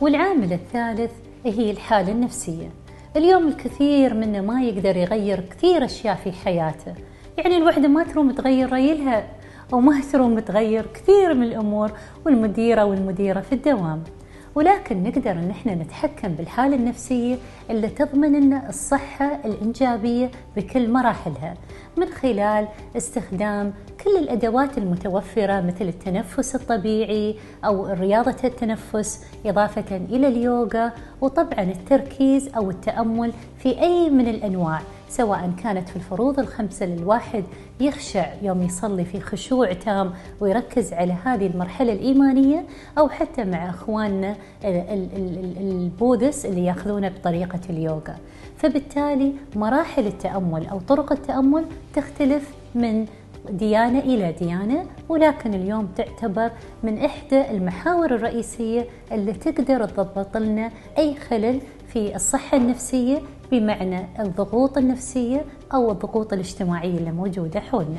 والعامل الثالث هي الحالة النفسية. اليوم الكثير منا ما يقدر يغير كثير أشياء في حياته. يعني الوحدة ما تروم تغير ريلها أو ما تروم تغير كثير من الأمور والمديرة والمديرة في الدوام. ولكن نقدر إن إحنا نتحكم بالحالة النفسية اللي تضمن لنا الصحة الإنجابية بكل مراحلها من خلال استخدام كل الأدوات المتوفرة مثل التنفس الطبيعي أو رياضة التنفس إضافة إلى اليوغا وطبعا التركيز أو التأمل في أي من الأنواع. سواء كانت في الفروض الخمسة للواحد يخشع يوم يصلي في خشوع تام ويركز على هذه المرحلة الإيمانية أو حتى مع إخواننا البودس اللي يأخذونه بطريقة اليوغا. فبالتالي مراحل التأمل أو طرق التأمل تختلف من ديانة إلى ديانة ولكن اليوم تعتبر من إحدى المحاور الرئيسية اللي تقدر تضبط لنا أي خلل في الصحة النفسية بمعنى الضغوط النفسية أو الضغوط الاجتماعية اللي موجودة حولنا.